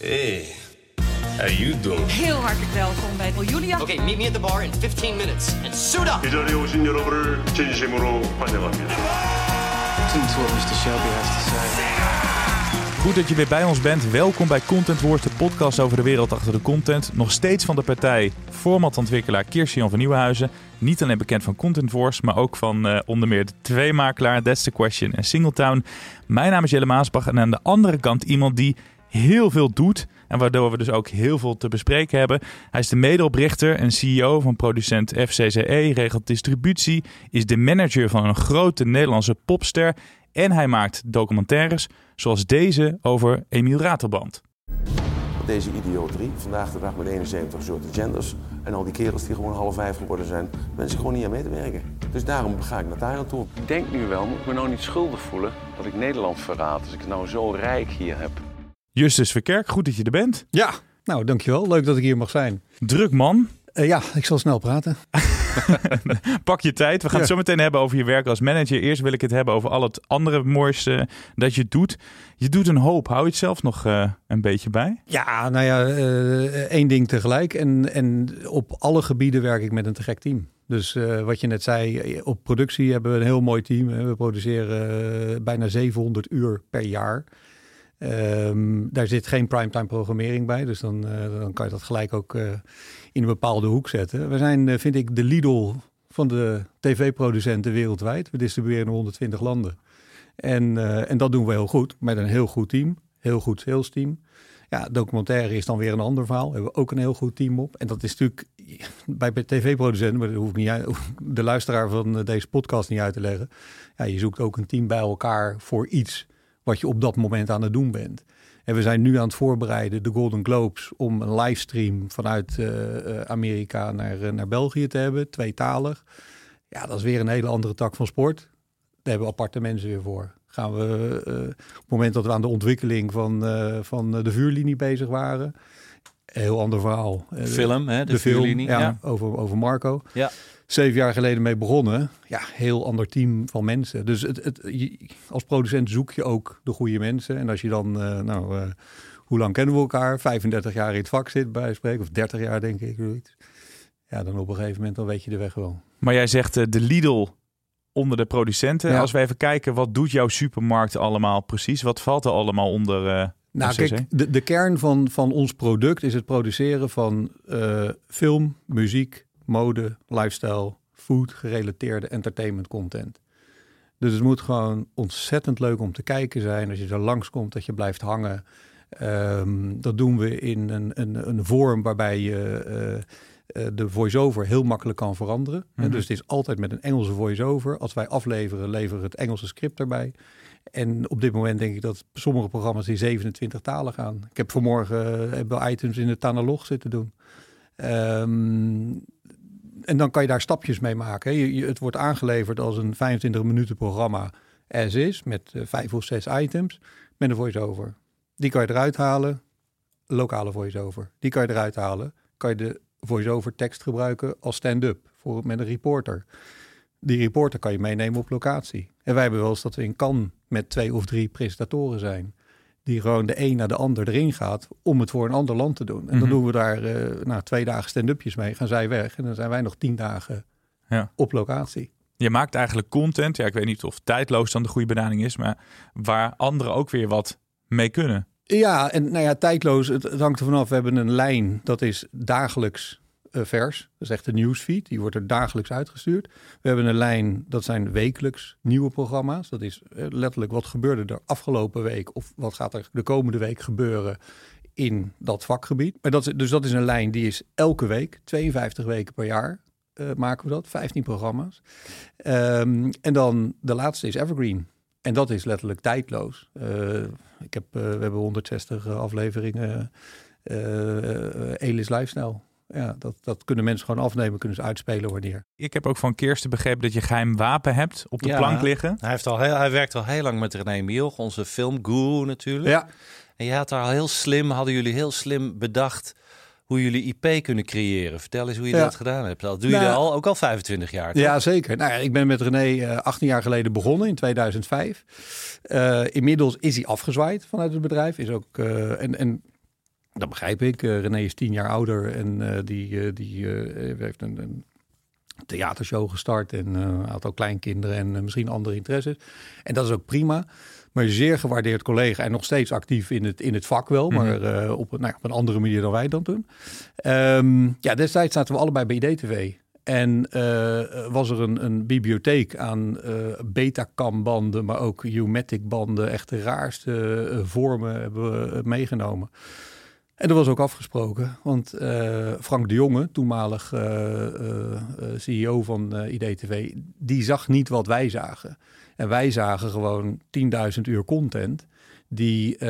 Hey, how you doing? Heel hartelijk welkom bij Julia. Okay, meet me at the bar in 15 minutes and suit up. 이 자리에 오신 여러분을 진심으로 환영합니다. Listen to what Mr. Shelby has to say. Goed dat je weer bij ons bent. Welkom bij Content Wars, de podcast over de wereld achter de content. Nog steeds van de partij formatontwikkelaar Kirsten van Nieuwenhuizen. Niet alleen bekend van Content Wars, maar ook van eh, onder meer de twee makelaar That's the Question en Singletown. Mijn naam is Jelle Maasbach en aan de andere kant iemand die heel veel doet. En waardoor we dus ook heel veel te bespreken hebben. Hij is de medeoprichter en CEO van producent FCCE, regelt distributie, is de manager van een grote Nederlandse popster en hij maakt documentaires zoals deze over Emiel Ratelband. Deze idioterie, vandaag de dag met 71 soorten genders en al die kerels die gewoon half vijf geworden zijn, mensen gewoon niet aan mee te werken. Dus daarom ga ik naar Thailand toe. Ik denk nu wel, moet ik me nou niet schuldig voelen dat ik Nederland verraad als ik het nou zo rijk hier heb. Justus Verkerk, goed dat je er bent. Ja, nou dankjewel. Leuk dat ik hier mag zijn. Druk man, Eh, ja, ik zal snel praten. pak je tijd. We gaan het zo meteen hebben over je werk als manager. Eerst wil ik het hebben over al het andere moois eh, dat je doet. Je doet een hoop. Hou je het zelf nog eh, een beetje bij? Ja, nou ja, eh, één ding tegelijk. En, en op alle gebieden werk ik met een te gek team. Dus wat je net zei, op productie hebben we een heel mooi team. We produceren bijna 700 uur per jaar. Ehm, daar zit geen primetime programmering bij. Dus dan, eh, dan kan je dat gelijk ook eh, in een bepaalde hoek zetten. We zijn, eh, vind ik, de Lidl van de tv-producenten wereldwijd. We distribueren in 120 landen. En, en dat doen we heel goed, met een heel goed team. Heel goed sales team. Ja, documentaire is dan weer een ander verhaal. Daar hebben we ook een heel goed team op. En dat is natuurlijk bij tv-producenten, maar dat hoef ik niet de luisteraar van deze podcast niet uit te leggen. Ja, je zoekt ook een team bij elkaar voor iets wat je op dat moment aan het doen bent. En we zijn nu aan het voorbereiden, de Golden Globes, om een livestream vanuit eh, eh, Amerika naar, eh, naar België te hebben, tweetalig. Ja, dat is weer een hele andere tak van sport. Daar hebben we aparte mensen weer voor. Gaan we op het moment dat we aan de ontwikkeling van, van de vuurlinie bezig waren. Een heel ander verhaal. Film, hè? De, de film, vuurlinie. ja, Ja. Over, over Marco. Ja. Zeven jaar geleden mee begonnen. Ja, heel ander team van mensen. Dus het, het, je- als producent zoek je ook de goede mensen. En als je dan, eh, nou, eh, hoe lang kennen we elkaar? 35 jaar in het vak zit bij spreken. Of 30 jaar denk ik. zoiets. Ja, dan op een gegeven moment dan weet je de weg wel. Maar jij zegt eh, de Lidl onder de producenten. Ja. Als we even kijken, wat doet jouw supermarkt allemaal precies? Wat valt er allemaal onder Nou, kijk, de, de kern van, van ons product is het produceren van film, muziek, mode, lifestyle, food gerelateerde entertainment content. Dus het moet gewoon ontzettend leuk om te kijken zijn. Als je er langskomt, dat je blijft hangen. Ehm, dat doen we in een, een, een vorm waarbij je eh, eh, de voice-over heel makkelijk kan veranderen. En Mhm. Dus het is altijd met een Engelse voice-over. Als wij afleveren, leveren we het Engelse script erbij. En op dit moment denk ik dat sommige programma's in 27 talen gaan. Ik heb vanmorgen eh, hebben we items in het Tanalog zitten doen. Ehm, en dan kan je daar stapjes mee maken. het wordt aangeleverd als een 25 minuten programma as is, met eh, vijf of zes items, met een voice-over. Die kan je eruit halen, lokale voice-over. Die kan je eruit halen, kan je de voice-over tekst gebruiken als stand-up voor, met een reporter. Die reporter kan je meenemen op locatie. En wij hebben wel eens dat we in Cannes met twee of drie presentatoren zijn. Die gewoon de een naar de ander erin gaat om het voor een ander land te doen. En dan Mhm. doen we daar eh nou, twee dagen stand-upjes mee. Gaan zij weg en dan zijn wij nog tien dagen Ja. op locatie. Je maakt eigenlijk content. Ja, ik weet niet of tijdloos dan de goede benaming is, maar waar anderen ook weer wat mee kunnen. Ja, en nou ja, tijdloos, het, hangt er vanaf. We hebben een lijn, dat is dagelijks vers. Dat is echt een nieuwsfeed, die wordt er dagelijks uitgestuurd. We hebben een lijn, dat zijn wekelijks nieuwe programma's. Dat is eh, letterlijk wat gebeurde er afgelopen week... of wat gaat er de komende week gebeuren in dat vakgebied. Maar dat dus dat is een lijn die is elke week, 52 weken per jaar... eh, maken we dat, 15 programma's. Ehm, en dan de laatste is Evergreen. En dat is letterlijk tijdloos. Ik heb, we hebben 160 afleveringen uh, Elis Lifestyle. Ja, dat, dat kunnen mensen gewoon afnemen, kunnen ze uitspelen wanneer. Ik heb ook van Kirsten begrepen dat je geheim wapen hebt op de Ja, plank liggen. Hij, heeft al heel, hij werkt al heel lang met René Mielch, onze filmguru natuurlijk. Ja, En je had daar al heel slim, hadden jullie heel slim bedacht hoe jullie IP kunnen creëren. Vertel eens hoe je Ja. dat gedaan hebt. Dat doe je Nou, al, ook al 25 jaar. toch? Ja, zeker. Nou, ja, ik ben met René eh 18 jaar geleden begonnen in 2005. Eh, inmiddels is hij afgezwaaid vanuit het bedrijf. Is ook, eh, en, en dat begrijp ik. Eh, René is 10 jaar ouder en eh, die, eh, die heeft een, een theatershow gestart. En had ook kleinkinderen en misschien andere interesses. En dat is ook prima. Maar zeer gewaardeerd collega en nog steeds actief in het, in het vak wel. Maar eh, op, een- nou, op een andere manier dan wij dan toen. Ehm, ja, destijds zaten we allebei bij IDTV. En was er een, een bibliotheek aan Betacam-banden, maar ook Umatic-banden. Echt de raarste vormen hebben we meegenomen. En dat was ook afgesproken, want eh, Frank de Jonge, toenmalig eh, eh, CEO van IDTV, die zag niet wat wij zagen. En wij zagen gewoon 10.000 uur content die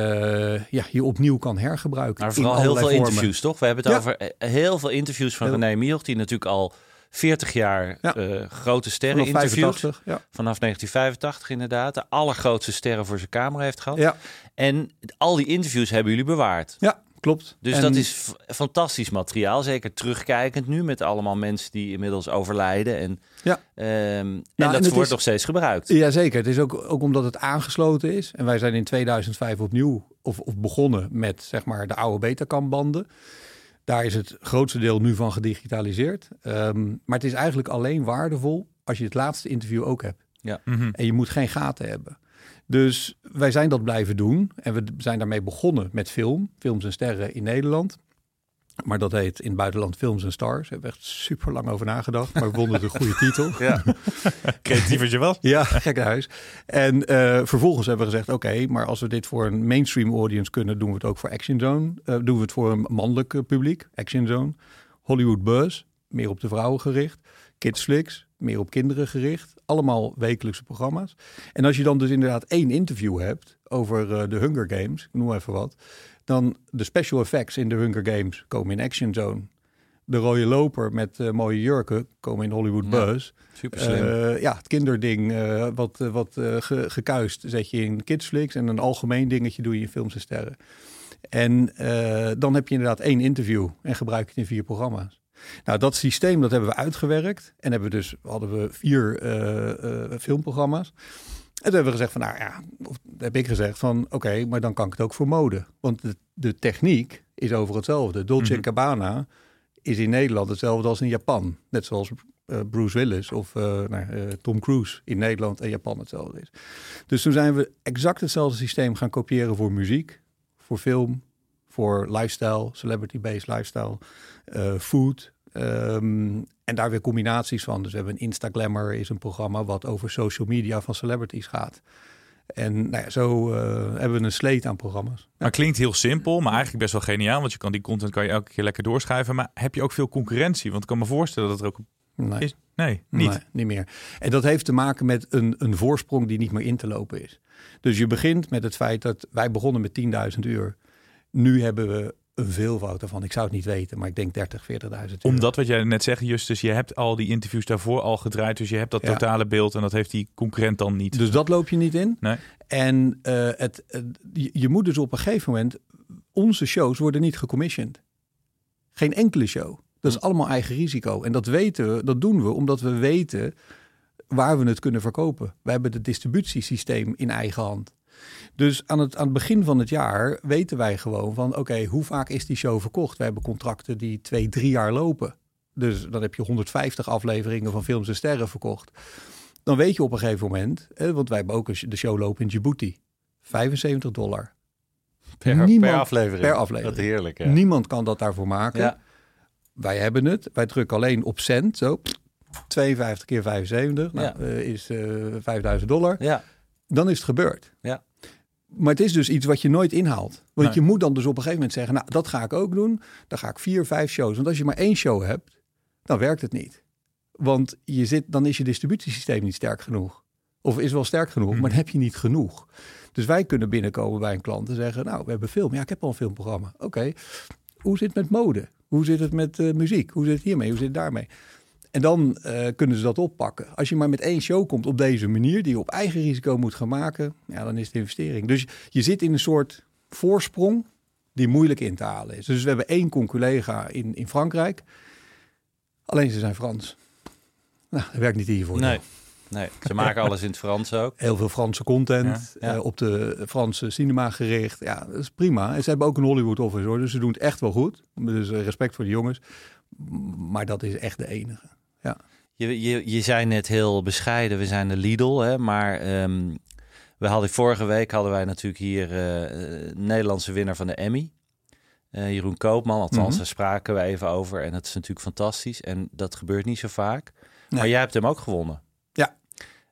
ja, je opnieuw kan hergebruiken. Maar vooral heel veel vormen. interviews, toch? We hebben het Ja. over heel veel interviews van Heel- René Mielch, die natuurlijk al 40 jaar Ja. grote sterren Vanaf interviewt. 85, ja. Vanaf 1985 inderdaad. De allergrootste sterren voor zijn camera heeft gehad. Ja, En al die interviews hebben jullie bewaard. ja, klopt. Dus En- dat is fantastisch materiaal. Zeker terugkijkend nu met allemaal mensen die inmiddels overlijden. En, Ja. ehm, en en dat het wordt is- nog steeds gebruikt. Jazeker. Het is ook, ook omdat het aangesloten is. En wij zijn in 2005 opnieuw of, of begonnen met zeg maar de oude Betacam-banden. Daar is het grootste deel nu van gedigitaliseerd. Ehm, maar het is eigenlijk alleen waardevol als je het laatste interview ook hebt. Ja. En je moet geen gaten hebben. Dus wij zijn dat blijven doen. En we zijn daarmee begonnen met film. Films en sterren in Nederland. Maar dat heet in het buitenland Films en Stars. Daar hebben we echt super lang over nagedacht. Maar we vonden het een goede titel. Ja. Creatief je was. Ja, gek huis. En eh, vervolgens hebben we gezegd, oké, maar als we dit voor een mainstream audience kunnen, doen we het ook voor Action Zone. Eh, doen we het voor een mannelijk eh, publiek, Action Zone. Hollywood Buzz, meer op de vrouwen gericht. Kids Flicks, meer op kinderen gericht. Allemaal wekelijkse programma's. En als je dan dus inderdaad één interview hebt over eh, de Hunger Games, ik noem even wat, dan de special effects in de Hunger Games komen in Action Zone. De rode loper met eh, mooie jurken komen in Hollywood Ja. Buzz. Super slim. Eh, ja, het kinderding, wat, wat ge- gekuist, zet je in Kidsflix. En een algemeen dingetje doe je in Films en Sterren. En dan heb je inderdaad één interview en gebruik je het in vier programma's. Nou, dat systeem dat hebben we uitgewerkt. En hebben we dus, hadden we vier eh, eh, filmprogramma's. En toen hebben we gezegd van, nou ja, of heb ik gezegd van, oké, maar dan kan ik het ook voor mode. Want de, de techniek is over hetzelfde. Dolce Mhm. Gabbana is in Nederland hetzelfde als in Japan. Net zoals eh, Bruce Willis of nou, Tom Cruise in Nederland en Japan hetzelfde is. Dus toen zijn we exact hetzelfde systeem gaan kopiëren voor muziek, voor film, voor lifestyle, celebrity-based lifestyle, eh, food. ehm, en daar weer combinaties van. Dus we hebben een Instagrammer, is een programma wat over social media van celebrities gaat. En nou ja, zo eh, hebben we een sleet aan programma's. Maar klinkt heel simpel, maar eigenlijk best wel geniaal. Want je kan die content kan je elke keer lekker doorschuiven. Maar heb je ook veel concurrentie? Want ik kan me voorstellen dat er ook Nee. is. Nee, niet. Nee, niet meer. En dat heeft te maken met een, een voorsprong die niet meer in te lopen is. Dus je begint met het feit dat wij begonnen met 10.000 uur. Nu hebben we een veelvoud daarvan. Ik zou het niet weten, maar ik denk 30, 40.000 uur. Omdat wat jij net zegt, Justus, je hebt al die interviews daarvoor al gedraaid. Dus je hebt dat Ja. totale beeld en dat heeft die concurrent dan niet. Dus dat loop je niet in. Nee. En eh, het, het- je, je moet dus op een gegeven moment... Onze shows worden niet gecommissioned. Geen enkele show. Dat is allemaal eigen risico. En dat weten we, dat doen we omdat we weten waar we het kunnen verkopen. We hebben het distributiesysteem in eigen hand. Dus aan het, aan het begin van het jaar weten wij gewoon van... oké, hoe vaak is die show verkocht? We hebben contracten die twee, drie jaar lopen. Dus dan heb je 150 afleveringen van Films en Sterren verkocht. Dan weet je op een gegeven moment... Hè, want wij hebben ook een- de show lopen in Djibouti. 75 dollar. Per, Niemand- per aflevering. per aflevering. Wat heerlijk? Niemand kan dat daarvoor maken. Ja. Wij hebben het. Wij drukken alleen op cent. Zo, pff, 52 keer 75. Nou, Ja. eh, is eh 5000 dollar. Ja. Dan is het gebeurd. Ja. Maar het is dus iets wat je nooit inhaalt. Want Nee. je moet dan dus op een gegeven moment zeggen... nou, dat ga ik ook doen. Dan ga ik vier, vijf shows. Want als je maar één show hebt, dan werkt het niet. Want je zit, dan is je distributiesysteem niet sterk genoeg. Of is wel sterk genoeg, Mhm. maar dan heb je niet genoeg. Dus wij kunnen binnenkomen bij een klant en zeggen, nou, we hebben film. Ja, ik heb al een filmprogramma. Oké, hoe zit het met mode? Hoe zit het met eh, muziek? Hoe zit het hiermee? Hoe zit het daarmee? En dan eh, kunnen ze dat oppakken. Als je maar met één show komt op deze manier, die je op eigen risico moet gaan maken, ja, dan is het investering. Dus je zit in een soort voorsprong die moeilijk in te halen is. Dus we hebben één conculega in, in Frankrijk. Alleen ze zijn Frans. Nou, dat werkt niet hiervoor. Nee, nee. ze maken alles in het Frans ook. Heel veel Franse content, Ja, ja. eh, op de Franse cinema gericht. Ja, dat is prima. En ze hebben ook een Hollywood office hoor, dus ze doen het echt wel goed. Dus eh, respect voor de jongens. Maar dat is echt de enige. Ja. Je, je, je zei net heel bescheiden, we zijn de Lidl, hè, maar ehm, we hadden vorige week hadden wij natuurlijk hier eh, eh, Nederlandse winnaar van de Emmy. Eh, Jeroen Koopman, althans, Mhm. daar spraken we even over. En dat is natuurlijk fantastisch. En dat gebeurt niet zo vaak. Maar jij hebt hem ook gewonnen.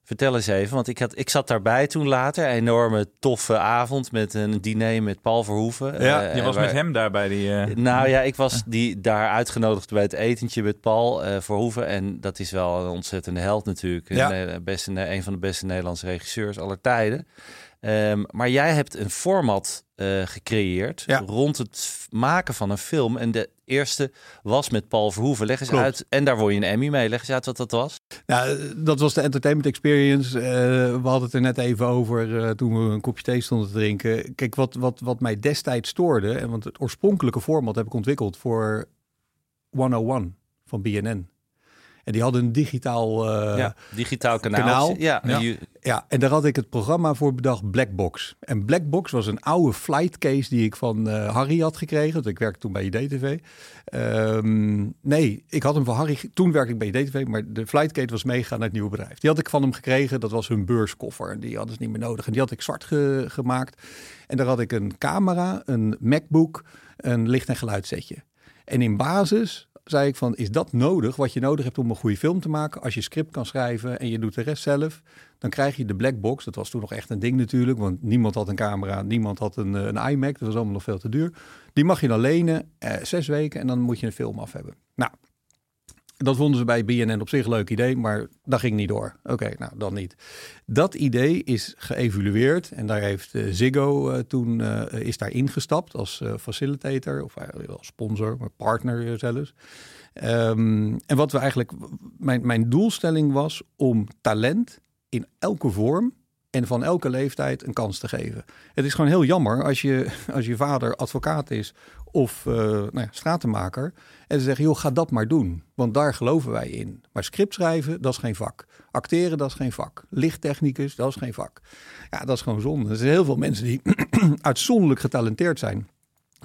Vertel eens even, want ik, had, ik zat daarbij toen later. Een enorme toffe avond met een diner met Paul Verhoeven. Ja, Eh, je was waar- met hem daar bij die... eh, nou ja, ik was die daar uitgenodigd bij het etentje met Paul eh Verhoeven. En dat is wel een ontzettende held natuurlijk. Ja. Een, beste, een van de beste Nederlandse regisseurs aller tijden. Ehm, maar jij hebt een format gecreëerd Ja. rond het maken van een film. En de eerste was met Paul Verhoeven. Leg eens Klopt. uit. En daar won je een Emmy mee. Leg eens uit wat dat was. Nou, dat was de entertainment experience. Eh, we hadden het er net even over eh, toen we een kopje thee stonden te drinken. Kijk, wat, wat, wat mij destijds stoorde, en want het oorspronkelijke format heb ik ontwikkeld voor 101 van BNN. En die hadden een digitaal eh, ja, digitaal kanaal. kanaal. Ja, Ja. en daar had ik het programma voor bedacht, Blackbox. En Blackbox was een oude flight case die ik van eh, Harry had gekregen. Want ik werkte toen bij IDTV. Ehm nee, ik had hem van Harry. Toen werkte ik bij IDTV, maar de flight case was meegegaan naar het nieuwe bedrijf. Die had ik van hem gekregen. Dat was hun beurskoffer. En die hadden ze niet meer nodig. En die had ik zwart ge- gemaakt. En daar had ik een camera, een MacBook, een licht- en geluidssetje. En in basis zei ik van, is dat nodig? Wat je nodig hebt om een goede film te maken? Als je script kan schrijven en je doet de rest zelf, dan krijg je de black box. Dat was toen nog echt een ding natuurlijk, want niemand had een camera, niemand had een, eh, een iMac. Dat was allemaal nog veel te duur. Die mag je dan lenen, eh, zes weken en dan moet je een film af hebben. Nou, dat vonden ze bij BNN op zich een leuk idee, maar dat ging niet door. Oké, nou dan niet. Dat idee is geëvalueerd en daar heeft eh, Ziggo eh, toen eh, is daar ingestapt als facilitator of als sponsor, maar partner zelfs. Ehm, en wat we eigenlijk, mijn, mijn doelstelling was om talent in elke vorm en van elke leeftijd een kans te geven. Het is gewoon heel jammer als je, als je vader advocaat is of eh, nou ja, stratenmaker. En ze zeggen, joh, ga dat maar doen. Want daar geloven wij in. Maar script schrijven, dat is geen vak. Acteren, dat is geen vak. Lichttechnicus, dat is geen vak. Ja, dat is gewoon zonde. Er zijn heel veel mensen die uitzonderlijk getalenteerd zijn.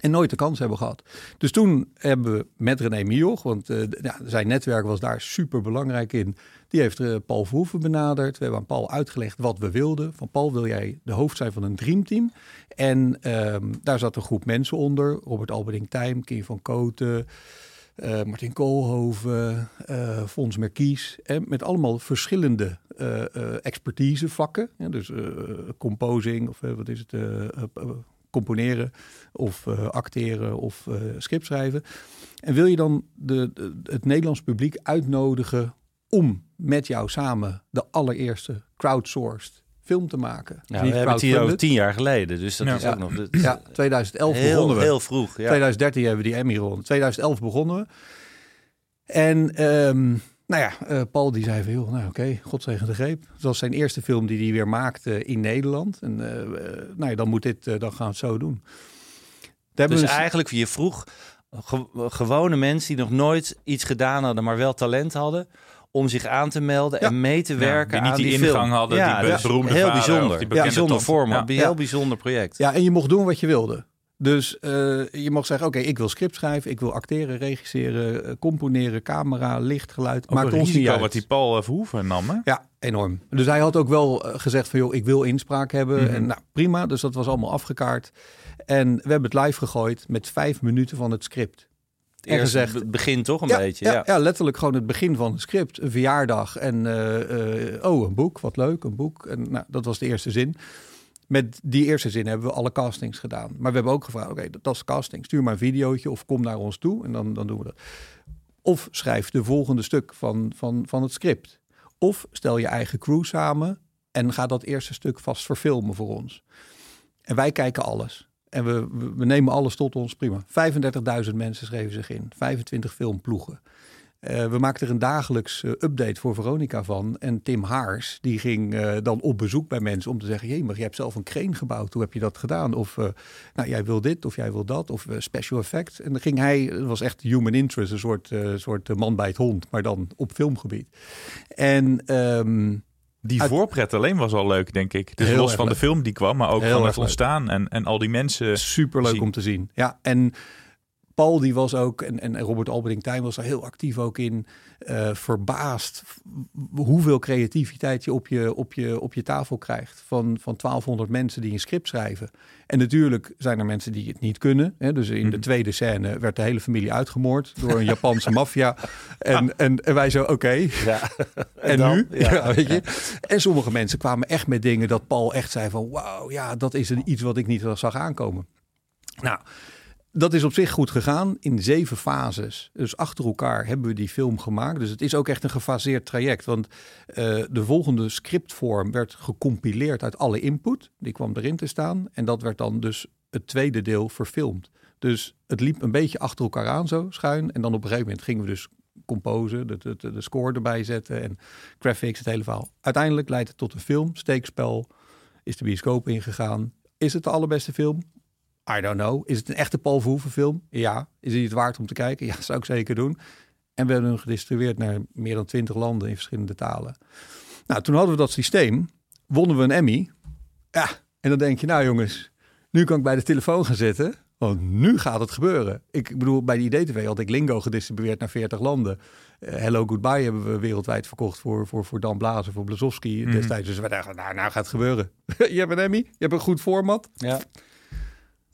En nooit de kans hebben gehad. Dus toen hebben we met René Mioch, want eh, zijn netwerk was daar super belangrijk in. Die heeft eh, Paul Verhoeven benaderd. We hebben aan Paul uitgelegd wat we wilden. Van Paul wil jij de hoofd zijn van een dreamteam. En ehm, daar zat een groep mensen onder. Robert Alberding Tijm, Kim van Koten, eh, Martin Koolhoven, Fons Merkies. En met allemaal verschillende expertisevakken. Dus composing of wat is het... componeren of eh, acteren of eh script schrijven. En wil je dan de, de- het Nederlands publiek uitnodigen om met jou samen de allereerste crowdsourced film te maken? Ja, we hebben het hier over tien jaar geleden. Dus dat Ja. is ook nog... dat- Ja, 2011 heel, begonnen we. heel vroeg. Ja. 2013 hebben we die Emmy gewonnen. 2011 begonnen we. En ehm, nou ja, eh, Paul die zei van, joh, nou oké, God zegen de greep. Het was zijn eerste film die hij weer maakte in Nederland. En eh, eh, nou ja, dan moet dit, dan gaan we het zo doen. Daar hebben Dus we een- eigenlijk, je vroeg ge- gewone mensen die nog nooit iets gedaan hadden, maar wel talent hadden, om zich aan te melden Ja. en mee te Ja, werken die niet aan die die ingang film. hadden, ja, die dat beroemde heel vader bijzonder. die Ja, bijzonder Ja. heel bijzonder project. Ja, en je mocht doen wat je wilde. Dus eh, je mag zeggen, oké, ik wil script schrijven, ik wil acteren, regisseren, eh, componeren, camera, licht, geluid. Ook Maakt een ons niet risico uit. wat die Paul Verhoeven nam, hè? Ja, enorm. Dus hij had ook wel eh, gezegd van, joh, ik wil inspraak hebben. Mhm. En nou, prima. Dus dat was allemaal afgekaart. En we hebben het live gegooid met vijf minuten van het script. Het eerste gezegd- be- begin toch een ja, beetje. ja, Ja, ja. letterlijk gewoon het begin van het script. Een verjaardag en eh, eh, oh, een boek, wat leuk, een boek. En nou, dat was de eerste zin. Met die eerste zin hebben we alle castings gedaan. Maar we hebben ook gevraagd, oké, dat, is casting. Stuur maar een videootje of kom naar ons toe en dan, dan doen we dat. Of schrijf de volgende stuk van, van, van het script. Of stel je eigen crew samen En ga dat eerste stuk vast verfilmen voor ons. En wij kijken alles. En we, we nemen alles tot ons, prima. 35.000 mensen schreven zich in. 25 filmploegen. Uh, we maakten er een dagelijks uh, update voor Veronica van. En Tim Haars, die ging uh, dan op bezoek bij mensen om te zeggen... jee, maar jij hebt zelf een crane gebouwd, hoe heb je dat gedaan? Of nou, jij wil dit, of jij wil dat, of special effects. En dan ging hij, het was echt human interest, een soort, soort man bij het hond... maar dan op filmgebied. En... Um, die uit... voorpret alleen was al leuk, denk ik. Dus Heel los van de film die kwam, maar ook Heel van het ontstaan en, en al die mensen. Superleuk zien. om te zien. Ja, en Paul die was ook, en, en Robert Alberding Tijn was er heel actief ook in, uh, verbaasd hoeveel creativiteit je op je, op je op je tafel krijgt. Van, van 1200 mensen die een script schrijven. En natuurlijk zijn er mensen die het niet kunnen. Hè? Dus in de tweede scène werd de hele familie uitgemoord door een Japanse maffia. En, en, en wij zo, oké. Okay. Ja. En, nu? Ja. Ja. weet je. En sommige mensen kwamen echt met dingen dat Paul echt zei van... wauw, ja, dat is een, iets wat ik niet zag aankomen. Nou, dat is op zich goed gegaan in zeven fases. Dus achter elkaar hebben we die film gemaakt. Dus het is ook echt een gefaseerd traject. Want uh, de volgende scriptvorm werd gecompileerd uit alle input. Die kwam erin te staan. En dat werd dan dus het tweede deel verfilmd. Dus het liep een beetje achter elkaar aan zo, schuin. En dan op een gegeven moment gingen we dus composen, de, de, de score erbij zetten en graphics, het hele verhaal. Uiteindelijk leidt het tot een film, steekspel, is de bioscoop ingegaan. Is het de allerbeste film? I don't know. Is het een echte Paul Verhoeven film? Ja. Is het waard om te kijken? Ja, zou ik zeker doen. En we hebben hem gedistribueerd naar meer dan twintig landen in verschillende talen. Nou, toen hadden we dat systeem. Wonnen we een Emmy. Ja, en dan denk je, nou jongens, nu kan ik bij de telefoon gaan zitten. Want nu gaat het gebeuren. Ik bedoel, bij de IDTV had ik Lingo gedistribueerd naar 40 landen. Uh, Hello Goodbye hebben we wereldwijd verkocht voor, voor, voor Dan Blazer, voor Blazowski Mhm. destijds. Dus we dachten, nou, nou gaat het gebeuren. je hebt een Emmy, je hebt een goed format. Ja.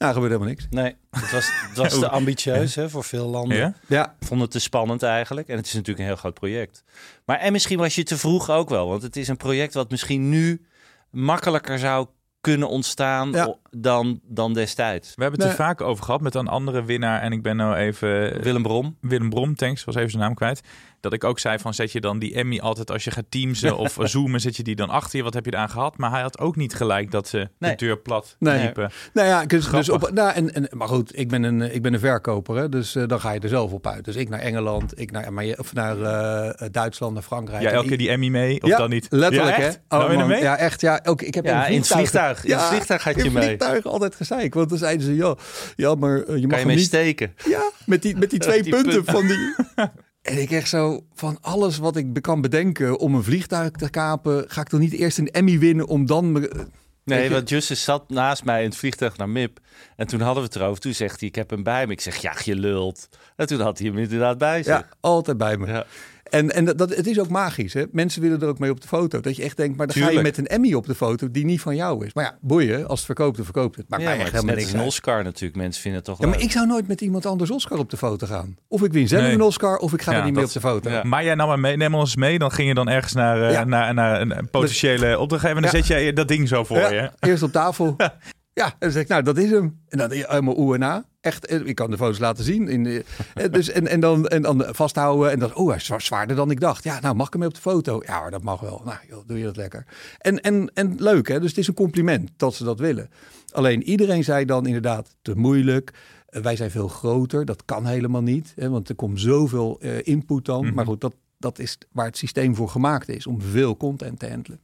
Nou, gebeurt helemaal niks. Nee, het was, het was te ambitieus hè, voor veel landen. Ja? Vond het te spannend eigenlijk. En het is natuurlijk een heel groot project. Maar en misschien was je te vroeg ook wel. Want het is een project wat misschien nu makkelijker zou kunnen ontstaan Ja. dan, dan destijds. We hebben het er vaak over gehad met een andere winnaar. En ik ben nou even... Willem Brom. Willem Brom, thanks, was even zijn naam kwijt. Dat ik ook zei van zet je dan die Emmy altijd als je gaat teamsen of zoomen, zet je die dan achter je. Wat heb je eraan gehad? Maar hij had ook niet gelijk dat ze Nee. de deur plat Nee. liepen. Nou ja, dus, dus op, nou, en, en, maar goed, ik ben een, ik ben een verkoper, hè, dus eh, dan ga je er zelf op uit. Dus ik naar Engeland, ik naar, maar je- of naar eh, Duitsland, naar Frankrijk. Ja, elke keer die Emmy mee of ja, dan niet? letterlijk ja, hè. echt? Nou, man. mee? Ja, echt. Ja, ook, ik heb Ja, in het vliegtuig. In het vliegtuig gaat je in mee. vliegtuig altijd gezeik. Want dan zeiden ze, ja, ja maar eh, je mag je hem mee niet... steken? Ja, met die, met die twee Die punten punten. van die... En ik echt zo, van alles wat ik kan bedenken om een vliegtuig te kapen, ga ik toch niet eerst een Emmy winnen om dan... me- Weet Nee, want Justus zat naast mij in het vliegtuig naar MIP. En toen hadden we het erover. Toen zegt hij, ik heb hem bij me. Ik zeg, ja, je lult. En toen had hij hem inderdaad bij zich. Ja, altijd bij me. Ja. En, en dat, dat, het is ook magisch. Hè? Mensen willen er ook mee op de foto. Dat je echt denkt, maar dan ga je met een Emmy op de foto die niet van jou is. Maar ja, boeien. Als het verkoopt, dan verkoopt het. Ja, mij maar echt het is helemaal niks een. Oscar natuurlijk. Mensen vinden het toch Ja, maar ik zou nooit met iemand anders Oscar op de foto gaan. Of ik win zelf Nee. een Oscar, of ik ga Ja, er niet mee op de foto. ja. Maar jij nam maar mee, neem ons mee. Dan ging je dan ergens naar, eh, Ja. naar, naar een, een potentiële opdrachtgever. En dan Ja. zet jij dat ding zo voor Ja, je. Eerst op tafel. Ja, en dan zeg ik, nou, dat is hem. En dan helemaal oe en a. Echt, eh, ik kan de foto's laten zien. In de, eh, dus, en, en, dan, en dan vasthouden. En dan, oh, hij is zwa- zwaarder dan ik dacht. Ja, nou, mag ik hem mee op de foto? Ja, hoor, dat mag wel. Nou, joh, doe je dat lekker. En, en, en leuk, hè? Dus het is een compliment dat ze dat willen. Alleen iedereen zei dan inderdaad, te moeilijk. Eh, wij zijn veel groter. Dat kan helemaal niet. Hè? Want er komt zoveel input dan. Maar goed, dat, dat is waar het systeem voor gemaakt is. Om veel content te handelen.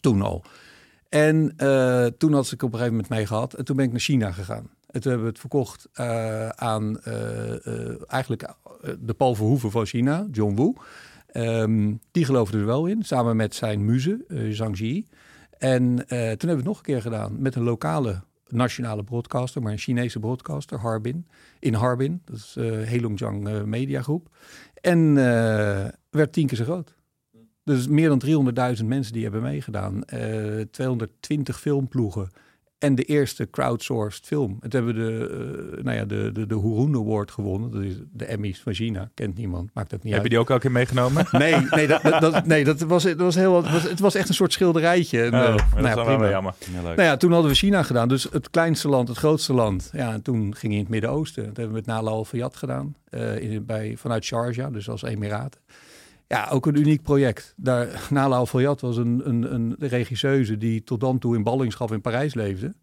Toen al. En toen had ik op een gegeven moment mee gehad. En toen ben ik naar China gegaan. En toen hebben we het verkocht eh, aan eh, eh, eigenlijk de Paul Verhoeven van China, John Woo. Ehm, die geloofde er wel in, samen met zijn muze, Zhang Ji. En toen hebben we het nog een keer gedaan met een lokale nationale broadcaster, maar een Chinese broadcaster, Harbin. In Harbin, dat is eh Heilongjiang eh, Media Groep. En eh, werd tien keer zo groot. Dus meer dan 300.000 mensen die hebben meegedaan. Eh 220 filmploegen. En de eerste crowdsourced film. Het hebben we de, eh, nou ja, de, de, de Award gewonnen. Dat is de Emmys van China. Kent niemand, maakt ook niet Heb je uit. die ook elke keer meegenomen? Nee, nee, dat, dat, dat- nee dat was, dat was heel, het was, het was echt een soort schilderijtje. En, Oh, eh, dat nou is ja, wel weer jammer. Ja. Nou ja, toen hadden we China gedaan. Dus het kleinste land, het grootste land. Ja, en toen ging je in het Midden-Oosten. Dat hebben we met Nala Al Fayed gedaan. eh, in, bij, vanuit Sharjah, dus als Emiraten. Ja, ook een uniek project. Daar, Nala Al-Fayyad was een, een, een regisseuse die tot dan toe in ballingschap in Parijs leefde.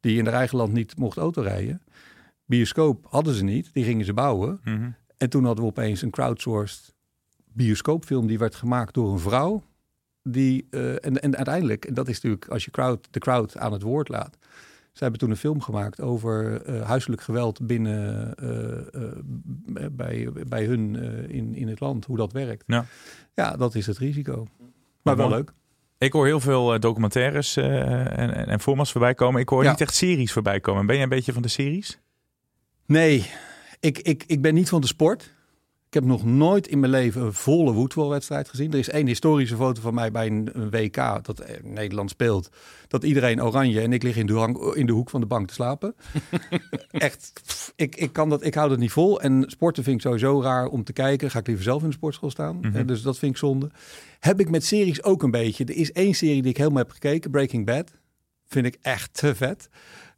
Die in haar eigen land niet mocht autorijden. Bioscoop hadden ze niet, die gingen ze bouwen. Mhm. En toen hadden we opeens een crowdsourced bioscoopfilm die werd gemaakt door een vrouw. Die, eh, en, en uiteindelijk, en dat is natuurlijk als je crowd, de crowd aan het woord laat. Ze hebben toen een film gemaakt over eh, huiselijk geweld binnen eh, eh, bij, bij hun in, in het land, hoe dat werkt. Ja. Ja, dat is het risico. Maar wel leuk. Ik hoor heel veel documentaires en, en, en formats voorbij komen. Ik hoor Ja. niet echt series voorbij komen. Ben jij een beetje van de series? Nee, ik, ik, ik ben niet van de sport. Ik heb nog nooit in mijn leven een volle voetbalwedstrijd gezien. Er is één historische foto van mij bij een, WK dat eh, Nederland speelt. Dat iedereen oranje en ik lig in de, hang- in de hoek van de bank te slapen. Echt, pff, ik, ik, kan dat, ik hou dat niet vol. En sporten vind ik sowieso raar om te kijken. Ga ik liever zelf in de sportschool staan. Mhm. Eh, dus dat vind ik zonde. Heb ik met series ook een beetje. Er is één serie die ik helemaal heb gekeken. Breaking Bad. Vind ik echt te vet.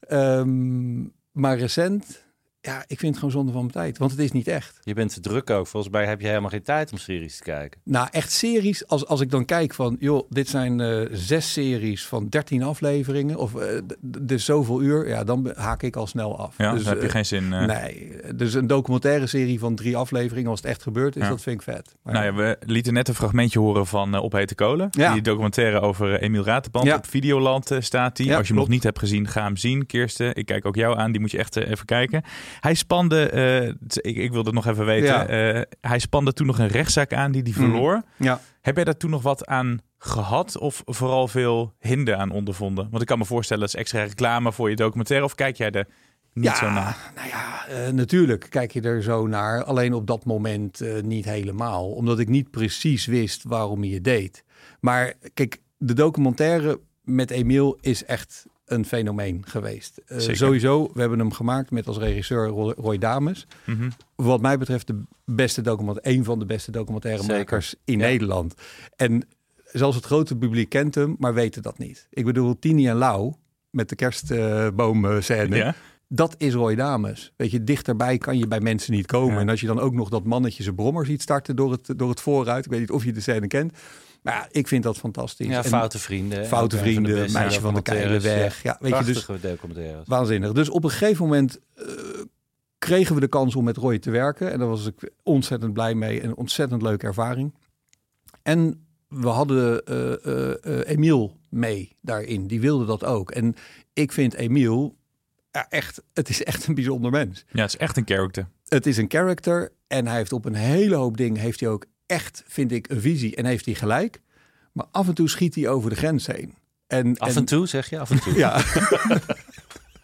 Ehm, maar recent, ja, ik vind het gewoon zonde van mijn tijd. Want het is niet echt. Je bent te druk ook. Volgens mij heb je helemaal geen tijd om series te kijken. Nou, echt series. Als, als ik dan kijk van, joh, dit zijn eh, zes series van 13 afleveringen. Of eh, d- d- dus zoveel uur. Ja, dan haak ik al snel af. Ja, dus, dan heb je eh, geen zin. Nee, dus een documentaire serie van drie afleveringen, als het echt gebeurd is, Ja. dat vind ik vet. Maar Nou ja, we lieten net een fragmentje horen van uh, Op Hete Kolen. Ja. Die documentaire over Emiel Raterband. Ja. Op Videoland staat die. Ja, Als je hem nog niet hebt gezien, ga hem zien. Kirsten, ik kijk ook jou aan. Die moet je echt even kijken. Hij spande, eh, ik, ik wilde het nog even weten. Ja. eh, hij spande toen nog een rechtszaak aan die die Mhm. verloor. ja. Heb jij daar toen nog wat aan gehad? Of vooral veel hinder aan ondervonden? Want ik kan me voorstellen, dat is extra reclame voor je documentaire. Of kijk jij er niet ja, zo naar? Nou ja, eh, natuurlijk kijk je er zo naar. Alleen op dat moment niet helemaal. Omdat ik niet precies wist waarom je het deed. Maar kijk, de documentaire met Emiel is echt een fenomeen geweest. Eh, sowieso, we hebben hem gemaakt met als regisseur Roy, Dames. Mhm. Wat mij betreft de beste documentaire, een van de beste documentairemakers in Ja. Nederland. En zelfs het grote publiek kent hem, maar weten dat niet. Ik bedoel, Tini en Lau met de kerstboomscène. Ja. Dat is Roy Dames. Weet je, dichterbij kan je bij mensen niet komen. Ja. En als je dan ook nog dat mannetje zijn brommer ziet starten door het, door het vooruit. Ik weet niet of je de scène kent. Maar ja, ik vind dat fantastisch. Ja, foute vrienden. Foute van vrienden, beste Meisje van de documentaires. Keile weg. Ja, weet je, dus documentaires. waanzinnig. Dus op een gegeven moment eh, kregen we de kans om met Roy te werken. En daar was ik ontzettend blij mee. Een ontzettend leuke ervaring. En we hadden eh eh, eh, Emiel mee daarin. Die wilde dat ook. En ik vind Emiel ja, echt, het is echt een bijzonder mens. Ja, het is echt een character. Het is een character en hij heeft op een hele hoop dingen heeft hij ook echt, vind ik, een visie en heeft hij gelijk. Maar af en toe schiet hij over de grens heen. En, Af en toe, zeg je? Af en toe. Ja,